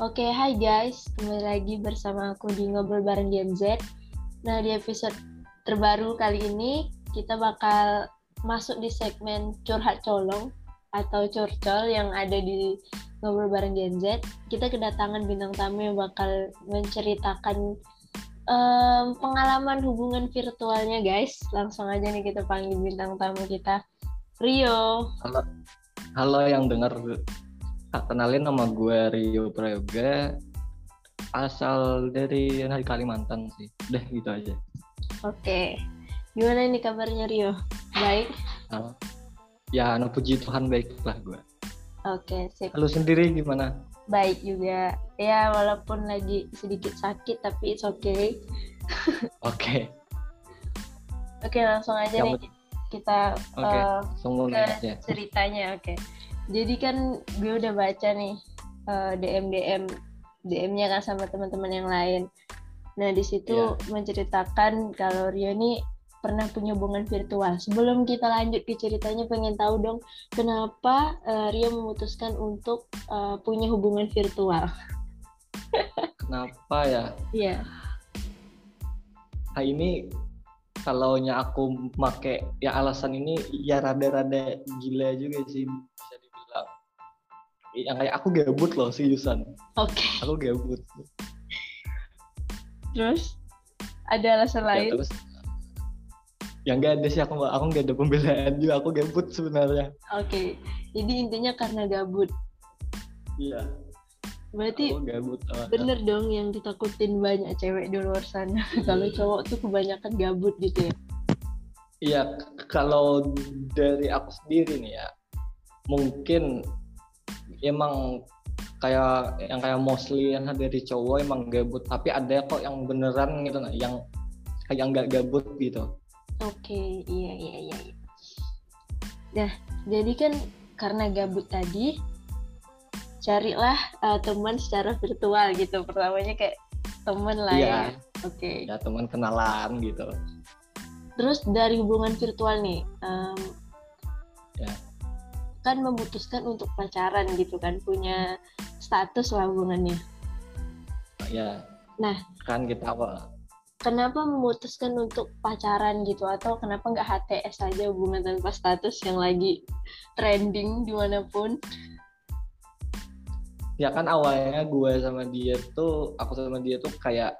Oke, hai guys. Kembali lagi bersama aku di Ngobrol Bareng Gen Z. Nah, di episode terbaru kali ini, kita bakal masuk di segmen curhat colong atau curcol yang ada di Ngobrol Bareng Gen Z. Kita kedatangan bintang tamu yang bakal menceritakan um, pengalaman hubungan virtualnya, guys. Langsung aja nih kita panggil bintang tamu kita, Rio. Halo, halo yang dengar kenalin nama gue Rio Prayoga asal dari dari Kalimantan sih udah gitu aja Oke, gimana nih kabarnya Rio? Baik? uh, ya no puji Tuhan baik lah gue Oke, sip. Lalu sendiri gimana Baik juga. Ya, walaupun lagi sedikit sakit, tapi it's okay. oke Oke, langsung aja Yang nih kita oke eh, sungguh ke aja ceritanya. Oke. Jadi kan gue udah baca nih eh, DM DM DM-nya kan sama teman-teman yang lain. Nah di situ Iya. menceritakan kalau Rio ini pernah punya hubungan virtual. Sebelum kita lanjut ke ceritanya, pengen tahu dong kenapa eh, Rio memutuskan untuk eh, punya hubungan virtual. kenapa ya Iya. nah ini kalau aku make ya alasan ini ya rada-rada gila juga sih yang kayak aku gabut loh seriusan Oke. aku gabut Terus ada alasan ya, lain? terus yang nggak ada sih aku aku nggak ada pembelaan juga aku gabut sebenarnya Oke. Jadi intinya karena gabut. iya Berarti aku gabut uh, bener dong yang ditakutin banyak cewek di luar sana. Kalau cowok tuh kebanyakan gabut gitu ya. iya kalau dari aku sendiri nih ya mungkin emang kayak yang kayak mostly yang dari cowok emang gabut tapi ada kok yang beneran gitu nah, yang kayak nggak gabut gitu Oke, iya iya iya. iya. Nah, jadi kan karena gabut tadi, carilah uh, teman secara virtual gitu. Pertamanya kayak teman lah ya. Iya. Oke. ya teman kenalan gitu Terus dari hubungan virtual nih, em, Ya. Kan memutuskan untuk pacaran gitu kan, punya status lah hubungannya. ya Nah. kan kita apa Kenapa memutuskan untuk pacaran gitu atau kenapa nggak HTS aja hubungan tanpa status yang lagi trending di mana pun? ya kan awalnya gue sama dia tuh aku sama dia tuh kayak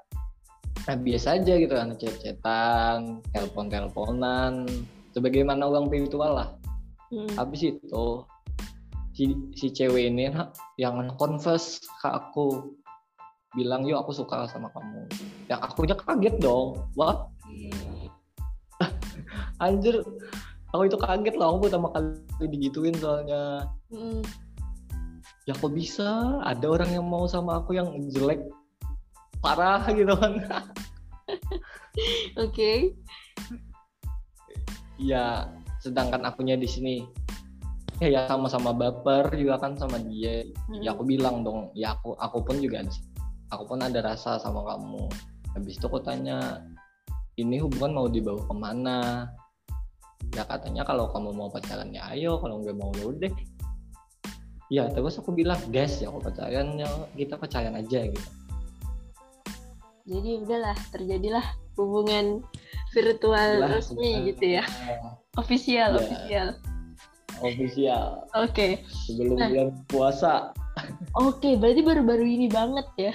eh, biasa aja gitu kan chat-chatan telepon teleponan sebagaimana uang virtual lah Hmm. habis itu si si cewek ini yang confess ke aku. Bilang yuk aku suka sama kamu. Yang akunya kaget dong. Wah anjir aku itu kaget loh aku pertama kali digituin soalnya. Hmm. ya kok bisa? Ada orang yang mau sama aku yang jelek. Parah gitu kan. Oke. ya sedangkan akunya di sini ya ya sama-sama baper juga kan sama dia. Hmm. ya aku bilang dong ya aku aku pun juga aku pun ada rasa sama kamu. Habis itu aku tanya ini hubungan mau dibawa ke mana? Ya katanya kalau kamu mau pacaran ya ayo. Kalau nggak mau ya udah. Ya terus aku bilang gas ya aku pacaran ya kita pacaran aja gitu. Jadi udahlah terjadilah hubungan virtual Lah, resmi gitu ya. Official, Iya. official. official Oke. sebelum Nah. bulan puasa Oke, berarti baru-baru ini banget ya.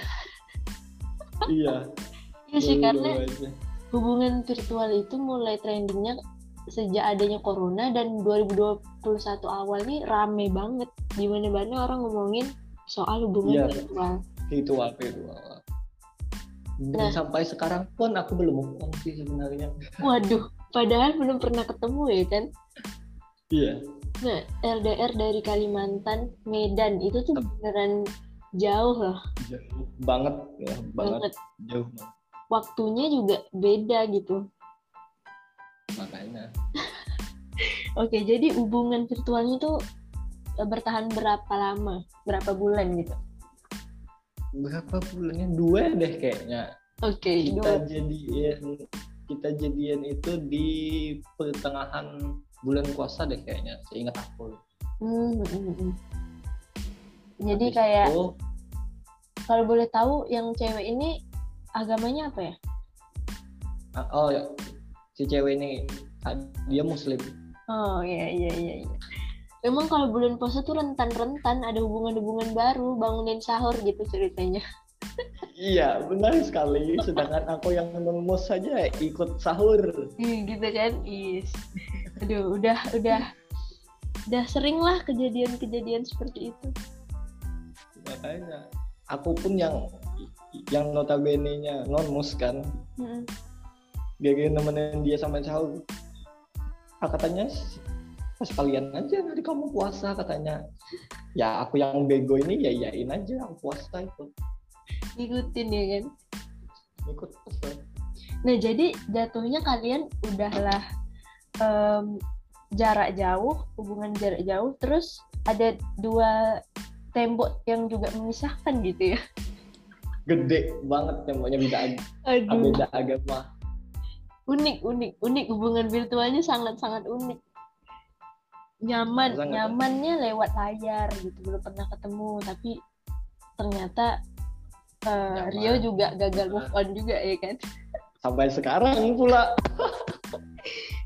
iya Iya sih karena aja. hubungan virtual itu mulai trendingnya sejak adanya corona dan 2021 awal nih rame banget di mana-mana orang ngomongin soal hubungan Iya. virtual. virtual virtual Nah. sampai sekarang pun aku belum move on sih sebenarnya Waduh, padahal belum pernah ketemu ya kan? iya Nah, LDR dari Kalimantan, Medan itu tuh beneran jauh loh jauh banget ya banget, banget. jauh banget Waktunya juga beda gitu. makanya Oke, jadi hubungan virtualnya tuh eh, bertahan berapa lama? Berapa bulan gitu? Berapa bulannya dua deh kayaknya Oke, kita dua. jadian kita jadian itu di pertengahan bulan puasa deh kayaknya seingat aku Hmm, hmm, hmm, hmm. Jadi Habis kayak itu, kalau boleh tahu yang cewek ini agamanya apa ya? Ah, oh ya si cewek ini ah, dia muslim Oh iya iya iya. iya. Memang kalau bulan puasa tuh rentan-rentan ada hubungan-hubungan baru, bangunin sahur gitu ceritanya. iya benar sekali sedangkan aku yang non saja ikut sahur Ih, gitu kan? Is. Aduh, udah udah udah sering lah kejadian-kejadian seperti itu. makanya aku pun yang yang notabene nya non mus kan Mm-mm. gara-gara nemenin dia sama sahur ah, katanya pas kalian aja hari kamu puasa katanya ya aku yang bego ini ya iyain aja aku puasa itu Ngikutin ya kan? ikut puasa Nah, jadi jatuhnya kalian udahlah em, jarak jauh, hubungan jarak jauh, terus ada dua tembok yang juga memisahkan gitu ya. gede banget temboknya beda Aduh, beda agama unik, unik, unik. Hubungan virtualnya sangat-sangat unik. Nyaman, Sangat. nyamannya lewat layar gitu, belum pernah ketemu, tapi ternyata Nyaman. Rio juga gagal move on juga ya kan? sampai sekarang pula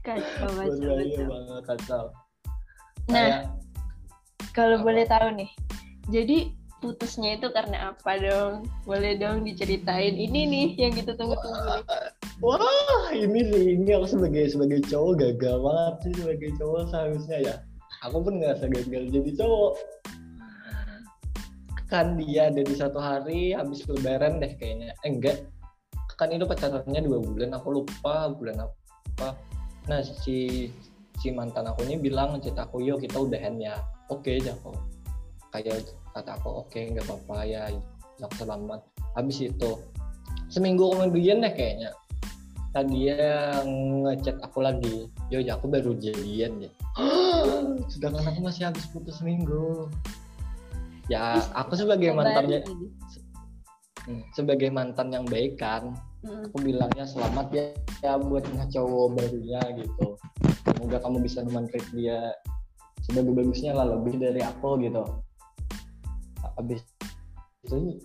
Kacau, kacau, kacau. banget kacau Nah, Kayak, Kalau Apa? boleh tahu nih, jadi putusnya itu karena apa dong? Boleh dong diceritain. Ini nih yang kita tunggu-tunggu. wah ini sih ini aku sebagai sebagai cowok gagal banget sih sebagai cowok seharusnya ya. Aku pun ngerasa gagal jadi cowok. Kan dia ada di satu hari habis lebaran deh kayaknya. Eh, enggak. Kan itu pacarannya dua bulan aku lupa bulan apa. Nah si si mantan aku ini bilang ngechat aku yuk kita udahan ya. Oke kok kayak kata aku oke nggak apa-apa ya selamat. Habis itu seminggu kemudian deh kayaknya nah dia ngechat aku lagi. Yo ya aku baru jadian ya. Sedangkan aku masih habis putus seminggu. Ya aku sebagai mantannya. Hmm, sebagai mantan yang baik kan Mm, aku bilangnya selamat ya, ya buat cowok barunya gitu. Semoga kamu bisa treat dia sebagus bagusnya lah lebih dari aku gitu. Habis itu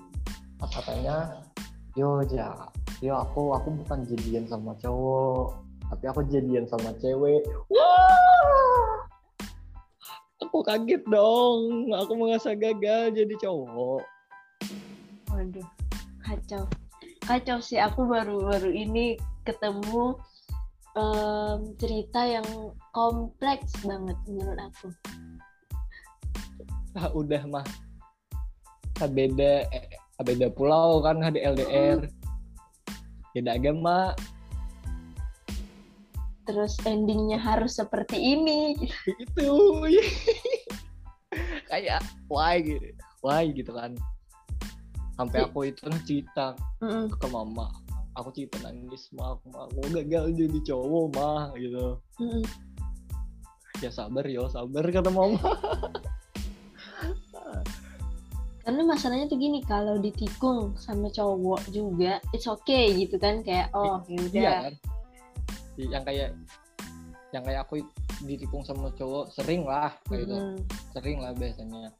katanya yo ja yo aku aku bukan jadian sama cowok tapi aku jadian sama cewek wah aku kaget dong aku merasa gagal jadi cowok Waduh, kacau. Kacau sih. Aku baru-baru ini ketemu em, cerita yang kompleks banget menurut aku. ah, udah mah ah, beda eh, ah, beda pulau kan ada LDR beda agama. Terus endingnya harus seperti ini. itu. Kayak why gitu. Why gitu kan. Sampai aku itu cerita Mm-mm. ke mama. Aku cerita nangis mah aku, mah, aku gagal jadi cowok mah gitu. Mm-mm. ya sabar yo sabar kata mama Karena masalahnya tuh gini, kalau ditikung sama cowok juga, it's okay gitu kan kayak oh ya udah. iya kan yang kayak yang kayak aku ditikung sama cowok sering lah kayak gitu Mm-mm. sering lah biasanya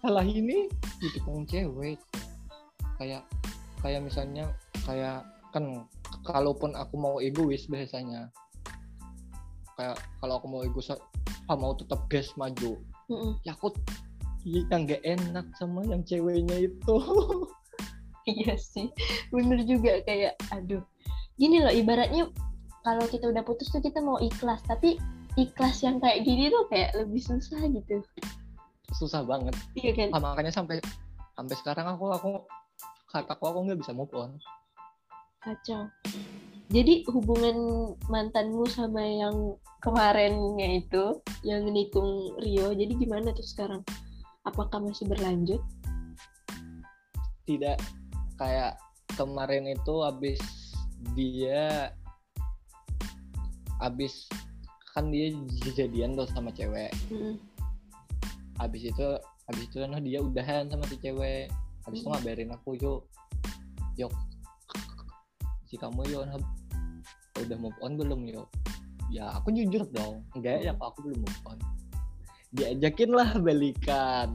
salah ini ditikung cewek kayak kayak misalnya kayak kan kalaupun aku mau egois biasanya kayak kalau aku mau egois ah, mau tetap gas maju Mm-mm. ya aku yang gak enak sama yang ceweknya itu Iya sih, bener juga kayak aduh. Gini loh, ibaratnya kalau kita udah putus tuh kita mau ikhlas, tapi ikhlas yang kayak gini tuh kayak lebih susah gitu. susah banget Iya kan? Ah, makanya sampai sampai sekarang aku aku kataku aku nggak bisa move on Kacau. Jadi hubungan mantanmu sama yang kemarinnya itu, yang nikung Rio, jadi gimana tuh sekarang? Apakah masih berlanjut? tidak kayak kemarin itu habis dia habis kan dia jadian tuh sama cewek Mm-mm. habis itu habis itu nah dia udahan sama si cewek habis itu Hmm. ngabarin aku yuk yuk si kamu yuk nah, udah move on belum yuk ya aku jujur dong enggak ya aku belum move on diajakin lah balikan.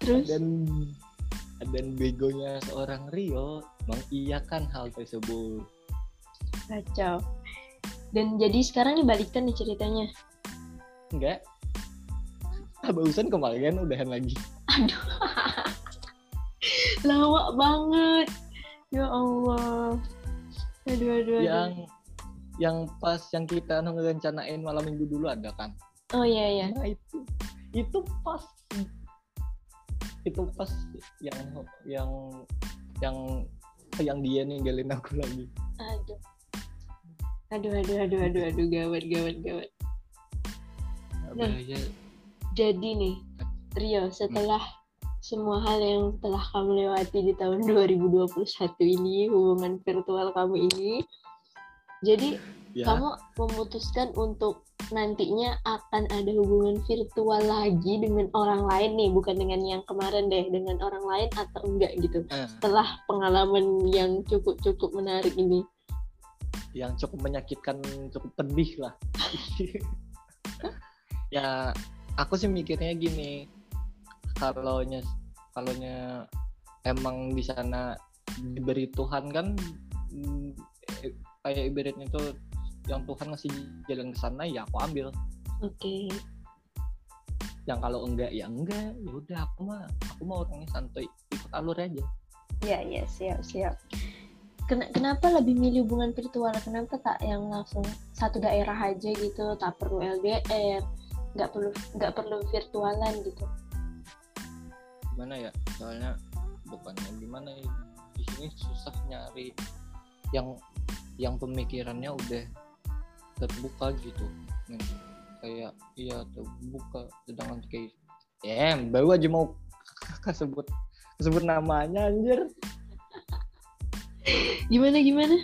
Terus? Dan dan begonya seorang Rio mengiyakan hal tersebut. Kacau. Dan jadi sekarang dibalikan nih ceritanya. Enggak. Ah, barusan kemarin udahan lagi. Aduh. Lawak banget. Ya Allah. Aduh aduh, aduh. yang yang pas yang kita ngerencanain malam minggu dulu ada kan? Oh iya iya. Nah itu. Itu pas. Itu pas yang yang yang yang dia ninggalin aku lagi. Aduh. Aduh aduh aduh aduh aduh gawat gawat gawat. Nah. bahaya jadi nih Rio setelah semua hal yang telah kamu lewati di tahun 2021 ini hubungan virtual kamu ini jadi ya. kamu memutuskan untuk nantinya akan ada hubungan virtual lagi dengan orang lain nih bukan dengan yang kemarin deh dengan orang lain atau enggak gitu. Eh, setelah pengalaman yang cukup cukup menarik ini. Yang cukup menyakitkan cukup pedih lah. Ya aku sih mikirnya gini. Kalau kalau emang di sana diberi Tuhan kan kayak ibaratnya itu yang Tuhan ngasih jalan ke sana ya aku ambil. Oke. Yang kalau enggak ya enggak. Ya udah aku mah aku mau orangnya santai ikut alur aja. Ya ya siap siap. Ken- kenapa lebih milih hubungan virtual? Kenapa tak yang langsung satu daerah aja gitu tak perlu LDR nggak perlu nggak perlu virtualan gitu? Gimana ya? Soalnya bukannya gimana ya? Di sini susah nyari yang yang pemikirannya udah terbuka gitu. Kayak iya terbuka. Sedangkan kayak ya baru aja mau kesebut kesebut namanya anjir. Gimana gimana?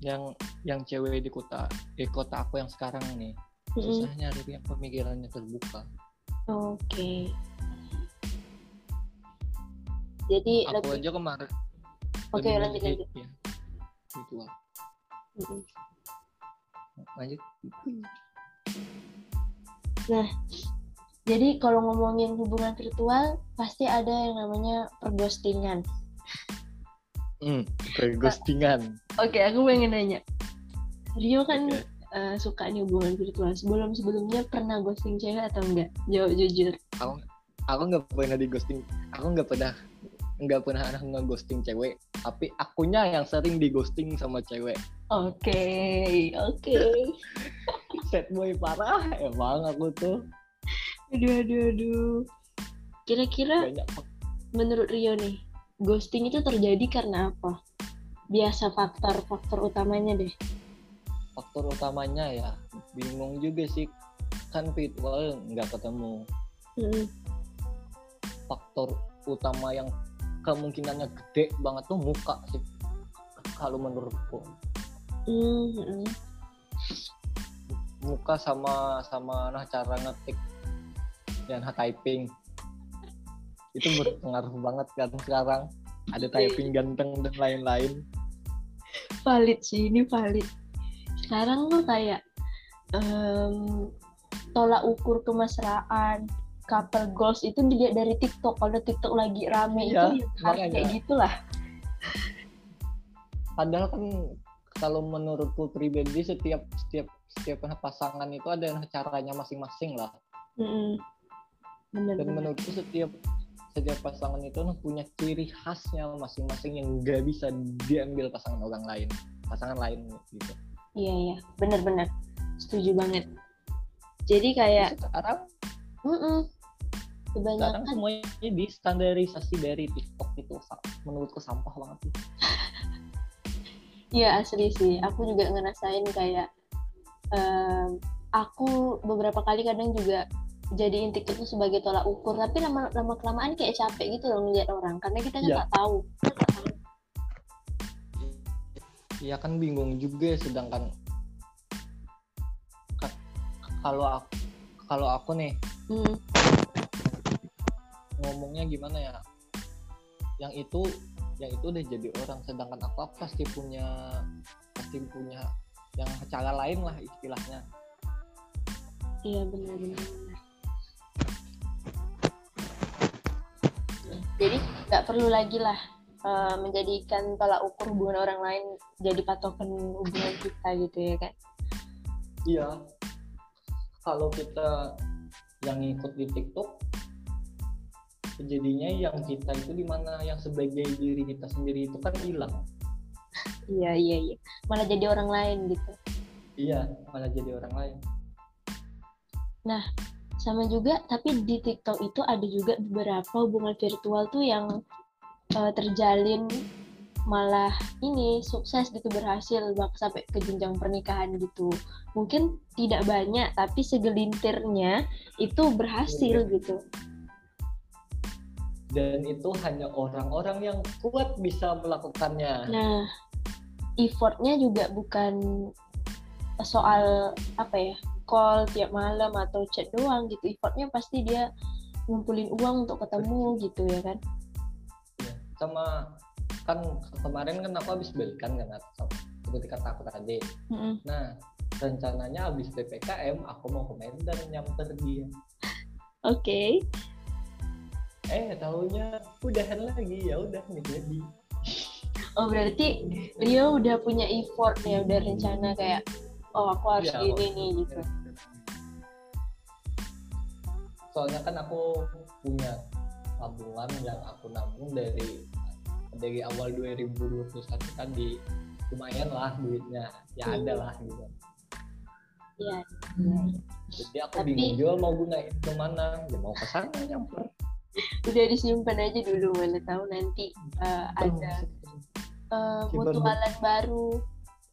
Yang yang cewek di kota di kota aku yang sekarang nih Mm-mm. susah nyari yang pemikirannya terbuka. Oke. Jadi aku lebih aja kemarin oke lebih lanjut lanjut. ya, virtual lanjut. Jadi kalau ngomongin hubungan virtual pasti ada yang namanya perghostingan. Hmm, ghostingan oke aku pengen nanya. Rio kan Oke. eh, suka nih hubungan virtual. Sebelum sebelumnya pernah ghosting cewek atau enggak? Jawab jujur. Aku aku nggak pernah di ghosting. Aku nggak pernah nggak pernah ada nge ghosting cewek tapi akunya yang sering di ghosting sama cewek. Oke oke. Sad boy parah emang aku tuh. Aduh aduh aduh. Kira-kira banyak menurut Rio nih ghosting itu terjadi karena apa? Biasa faktor-faktor utamanya deh. Faktor utamanya ya bingung juga sih. Kan virtual nggak ketemu. Mm-mm. faktor utama yang kemungkinannya gede banget tuh muka sih kalau menurutku. Mm-mm. muka sama sama nah cara ngetik dan typing. Itu berpengaruh banget kan sekarang. Ada typing ganteng dan lain-lain. Valid sih ini valid. Sekarang tuh kayak em, tolak ukur kemesraan couple goals itu dilihat dari TikTok. Kalau TikTok lagi rame Iya, itu harus kayak gitulah. Padahal kan kalau menurutku pribadi setiap setiap setiap pasangan itu ada caranya masing-masing lah. Mm-mm. bener dan bener. menurutku setiap setiap pasangan itu punya ciri khasnya masing-masing yang nggak bisa diambil pasangan orang lain pasangan lain gitu. Iya iya. Bener setuju banget. Jadi kayak sekarang? Mm-mm, sekarang kebanyakan semuanya di standarisasi dari TikTok itu menurutku sampah banget sih. Iya asli sih, aku juga ngerasain kayak em, aku beberapa kali kadang juga jadiin TikTok itu sebagai tolak ukur, tapi lama lama kelamaan kayak capek gitu loh ngeliat orang, karena kita kan Iya. nggak tahu. Nggak tahu. ya kan bingung juga sedangkan ka- kalau aku kalau aku nih Hmm, ngomongnya gimana ya? Yang itu yang itu udah jadi orang. Sedangkan aku, pasti punya pasti punya yang cara lain lah istilahnya. Iya benar-benar. jadi nggak perlu lagi lah uh, menjadikan tolak ukur hubungan orang lain jadi patokan hubungan kita gitu ya kan iya. Kalau kita yang ikut di TikTok jadinya yang kita itu di mana yang sebagai diri kita sendiri itu kan hilang. Iya iya iya. Malah jadi orang lain gitu. Iya malah jadi orang lain. Nah sama juga tapi di TikTok itu ada juga beberapa hubungan virtual tuh yang uh, terjalin malah ini sukses gitu berhasil bak sampai ke jenjang pernikahan gitu. Mungkin tidak banyak tapi segelintirnya itu berhasil gitu dan itu hanya orang-orang yang kuat bisa melakukannya. Nah effortnya juga bukan soal apa ya call tiap malam atau chat doang gitu. Effortnya pasti dia ngumpulin uang untuk ketemu gitu ya kan? Ya, sama kan kemarin kan aku habis balikan kan seperti kata aku tadi. Mm-hmm. nah rencananya habis ppkm aku mau ke Medan nyamper dia oke. okay. Eh tahunya udahan lagi ya udah nih jadi oh berarti dia udah punya effort ya udah rencana kayak oh aku harus ya, ini nih gitu soalnya kan aku punya tabungan yang aku nabung dari dari awal 2021 kan di lumayan lah duitnya ya hmm. ada lah gitu Iya. Ya. Jadi aku Tapi, bingung jual mau gunain ke mana? Ya mau ke sana nyamper. Udah disimpan aja dulu mana tahu nanti uh, ada uh, mutualan baru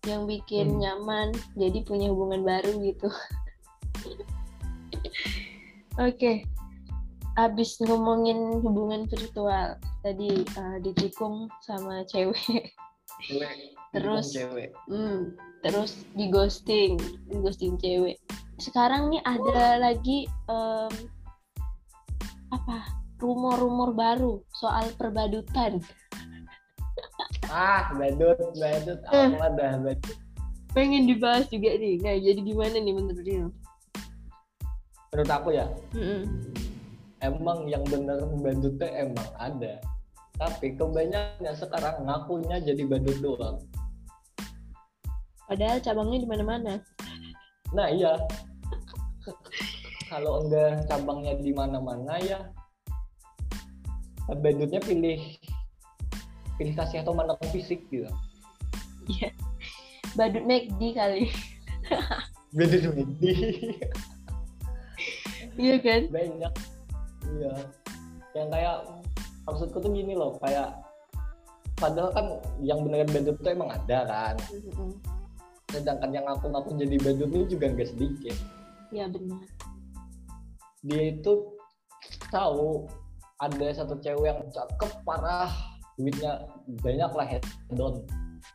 yang bikin hmm. nyaman jadi punya hubungan baru gitu. Oke. Okay. Abis ngomongin hubungan virtual, tadi uh, ditikung sama cewek terus cewek. Hmm, terus di ghosting di ghosting cewek sekarang nih ada lagi um, apa rumor-rumor baru soal perbadutan. Ah badut badut. Eh. apa dah badut? Pengen dibahas juga nih. Nah jadi gimana nih menurut dia menurut aku ya mm -mm. emang yang bener badutnya emang ada. Tapi kebanyakan sekarang ngakunya jadi badut doang. Padahal cabangnya di mana-mana. Nah iya. Kalau enggak cabangnya di mana-mana ya badutnya pilih pilih kasih atau mana fisik gitu. Iya. Badut McD kali. Badut McD iya kan? Banyak. Iya. Yang kayak maksudku tuh gini loh kayak padahal kan yang beneran badut tuh emang ada kan. Sedangkan yang aku ngaku jadi badut ini juga nggak sedikit. Ya benar. Dia itu tahu ada satu cewek yang cakep parah duitnya banyak lah head down.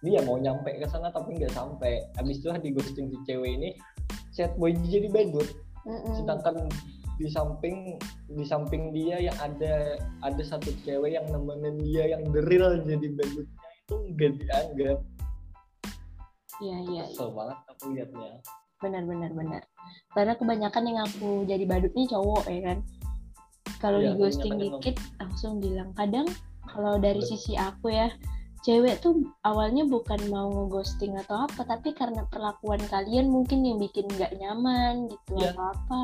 Dia mau nyampe ke sana tapi nggak sampai. Habis itu di ghosting si cewek ini set boy jadi badut. Mm -mm. sedangkan di samping di samping dia yang ada ada satu cewek yang nemenin dia yang deril jadi badutnya itu nggak dianggap. Iya iya. Kesel banget aku liatnya. Benar benar benar. Karena kebanyakan yang aku jadi badut nih cowok ya kan kalau ya, di ghosting dikit langsung bilang kadang kalau dari Betul. sisi aku ya cewek tuh awalnya bukan mau ngeghosting atau apa tapi karena perlakuan kalian mungkin yang bikin nggak nyaman gitu ya. atau apa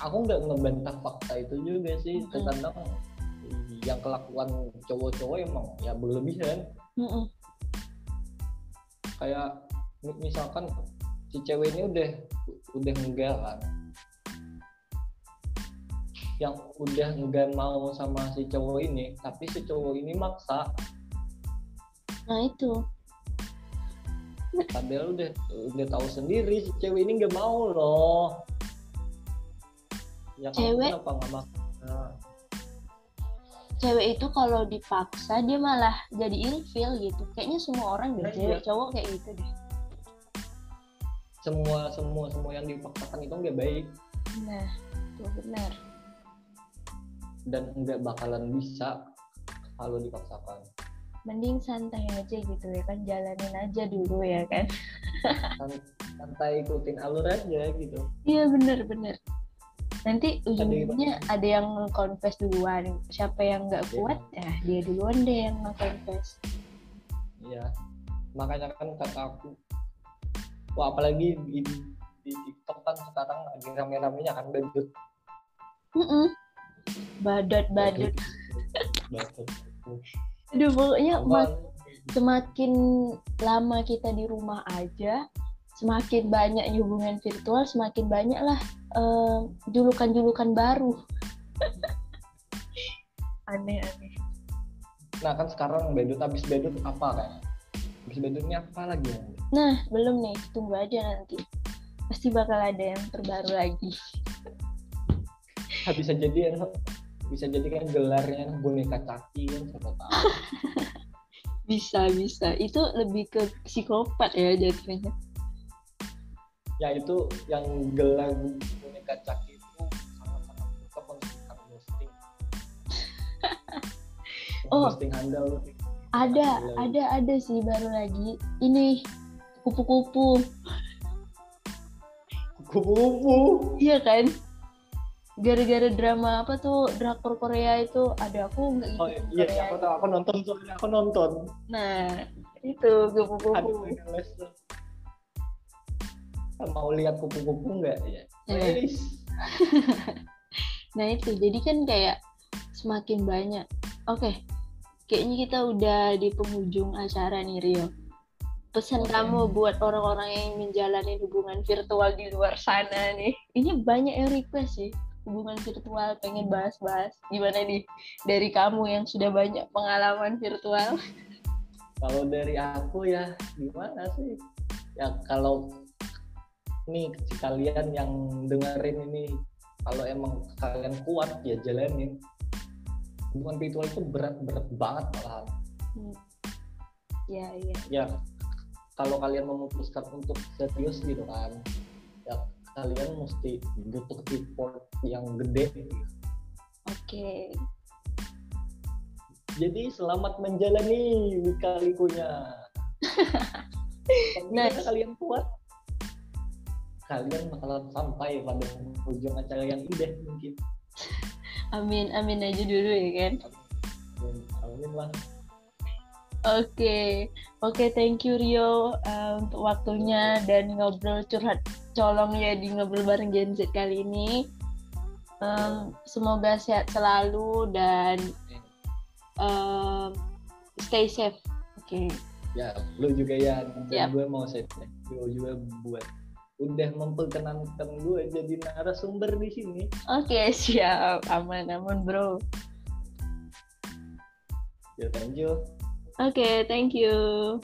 aku nggak ngebantah fakta itu juga sih mm -hmm. kadang yang kelakuan cowok-cowok emang ya berlebihan mm -hmm kayak misalkan si cewek ini udah udah enggak kan yang udah enggak mau sama si cowok ini tapi si cowok ini maksa. Nah itu. Padahal udah udah tahu sendiri si cewek ini nggak mau loh. Ya cewek kenapa nggak maksa? Cewek itu kalau dipaksa dia malah jadi ilfil gitu. Kayaknya semua orang deh nah, cewek iya. cowok kayak gitu deh. Semua semua semua yang dipaksakan itu nggak baik. Nah itu benar dan nggak bakalan bisa kalau dipaksakan mending santai aja gitu ya kan jalanin aja dulu ya kan santai ikutin alur aja gitu iya benar benar nanti ujungnya ada yang confess duluan siapa yang nggak Iya. kuat ya dia duluan deh yang confess Iya. Makanya kan kata aku, wah apalagi di, di TikTok kan sekarang lagi rame-ramenya kan badut. Mm-mm. badut badut Badut. aduh pokoknya mak- semakin lama kita di rumah aja semakin banyak hubungan virtual semakin banyak lah eh, julukan-julukan baru aneh-aneh Nah kan sekarang badut habis badut apa kan? Habis badutnya apa lagi? ya? nah belum nih tunggu aja nanti pasti bakal ada yang terbaru lagi bisa jadi ya, bisa jadi kan gelarnya boneka caki kan siapa tahu. bisa bisa itu lebih ke psikopat ya jatuhnya ya itu yang gelar boneka caki itu sangat-sangat suka menunjukkan ghosting. Oh. Ghosting handal. ada ada ada sih baru lagi ini kupu-kupu Kupu-kupu. iya kan gara-gara drama apa tuh drakor Korea itu ada aku nggak Oh ngikutin iya, Korea aku tahu aku nonton soalnya aku nonton. nah itu kupu-kupu tuh. Mau lihat kupu-kupu nggak ya? Wes. Nah itu, jadi kan kayak semakin banyak. Oke, kayaknya kita udah di penghujung acara nih Rio. Pesan Oke. kamu buat orang-orang yang menjalani hubungan virtual di luar sana nih. Ini banyak yang request sih, hubungan virtual pengen bahas-bahas. Gimana nih dari kamu yang sudah banyak pengalaman virtual? Kalau dari aku ya gimana sih? Ya kalau nih kalian yang dengerin ini kalau emang kalian kuat ya jalanin. Hubungan virtual itu berat-berat banget malahan. Hmm. Ya, iya. Ya kalau kalian memutuskan untuk serius gitu kan, ya kalian mesti butuh effort yang gede. Oke. Jadi selamat menjalani lika-likunya. Nice. Jika kalian kuat, kalian bakalan sampai pada ujung acara yang indah mungkin. Amin, amin aja dulu ya kan. Amin lah. Oke, oke, thank you Rio uh, untuk waktunya dan ngobrol curhat colong ya di ngobrol bareng Gen Z kali ini. Um, semoga sehat selalu dan um, stay safe. Oke, Ya, lu juga ya. Dan Yap. gue mau set lu juga buat udah memperkenankan gue jadi narasumber di sini. oke siap, aman aman bro. Ya, thank you. Oke, thank you.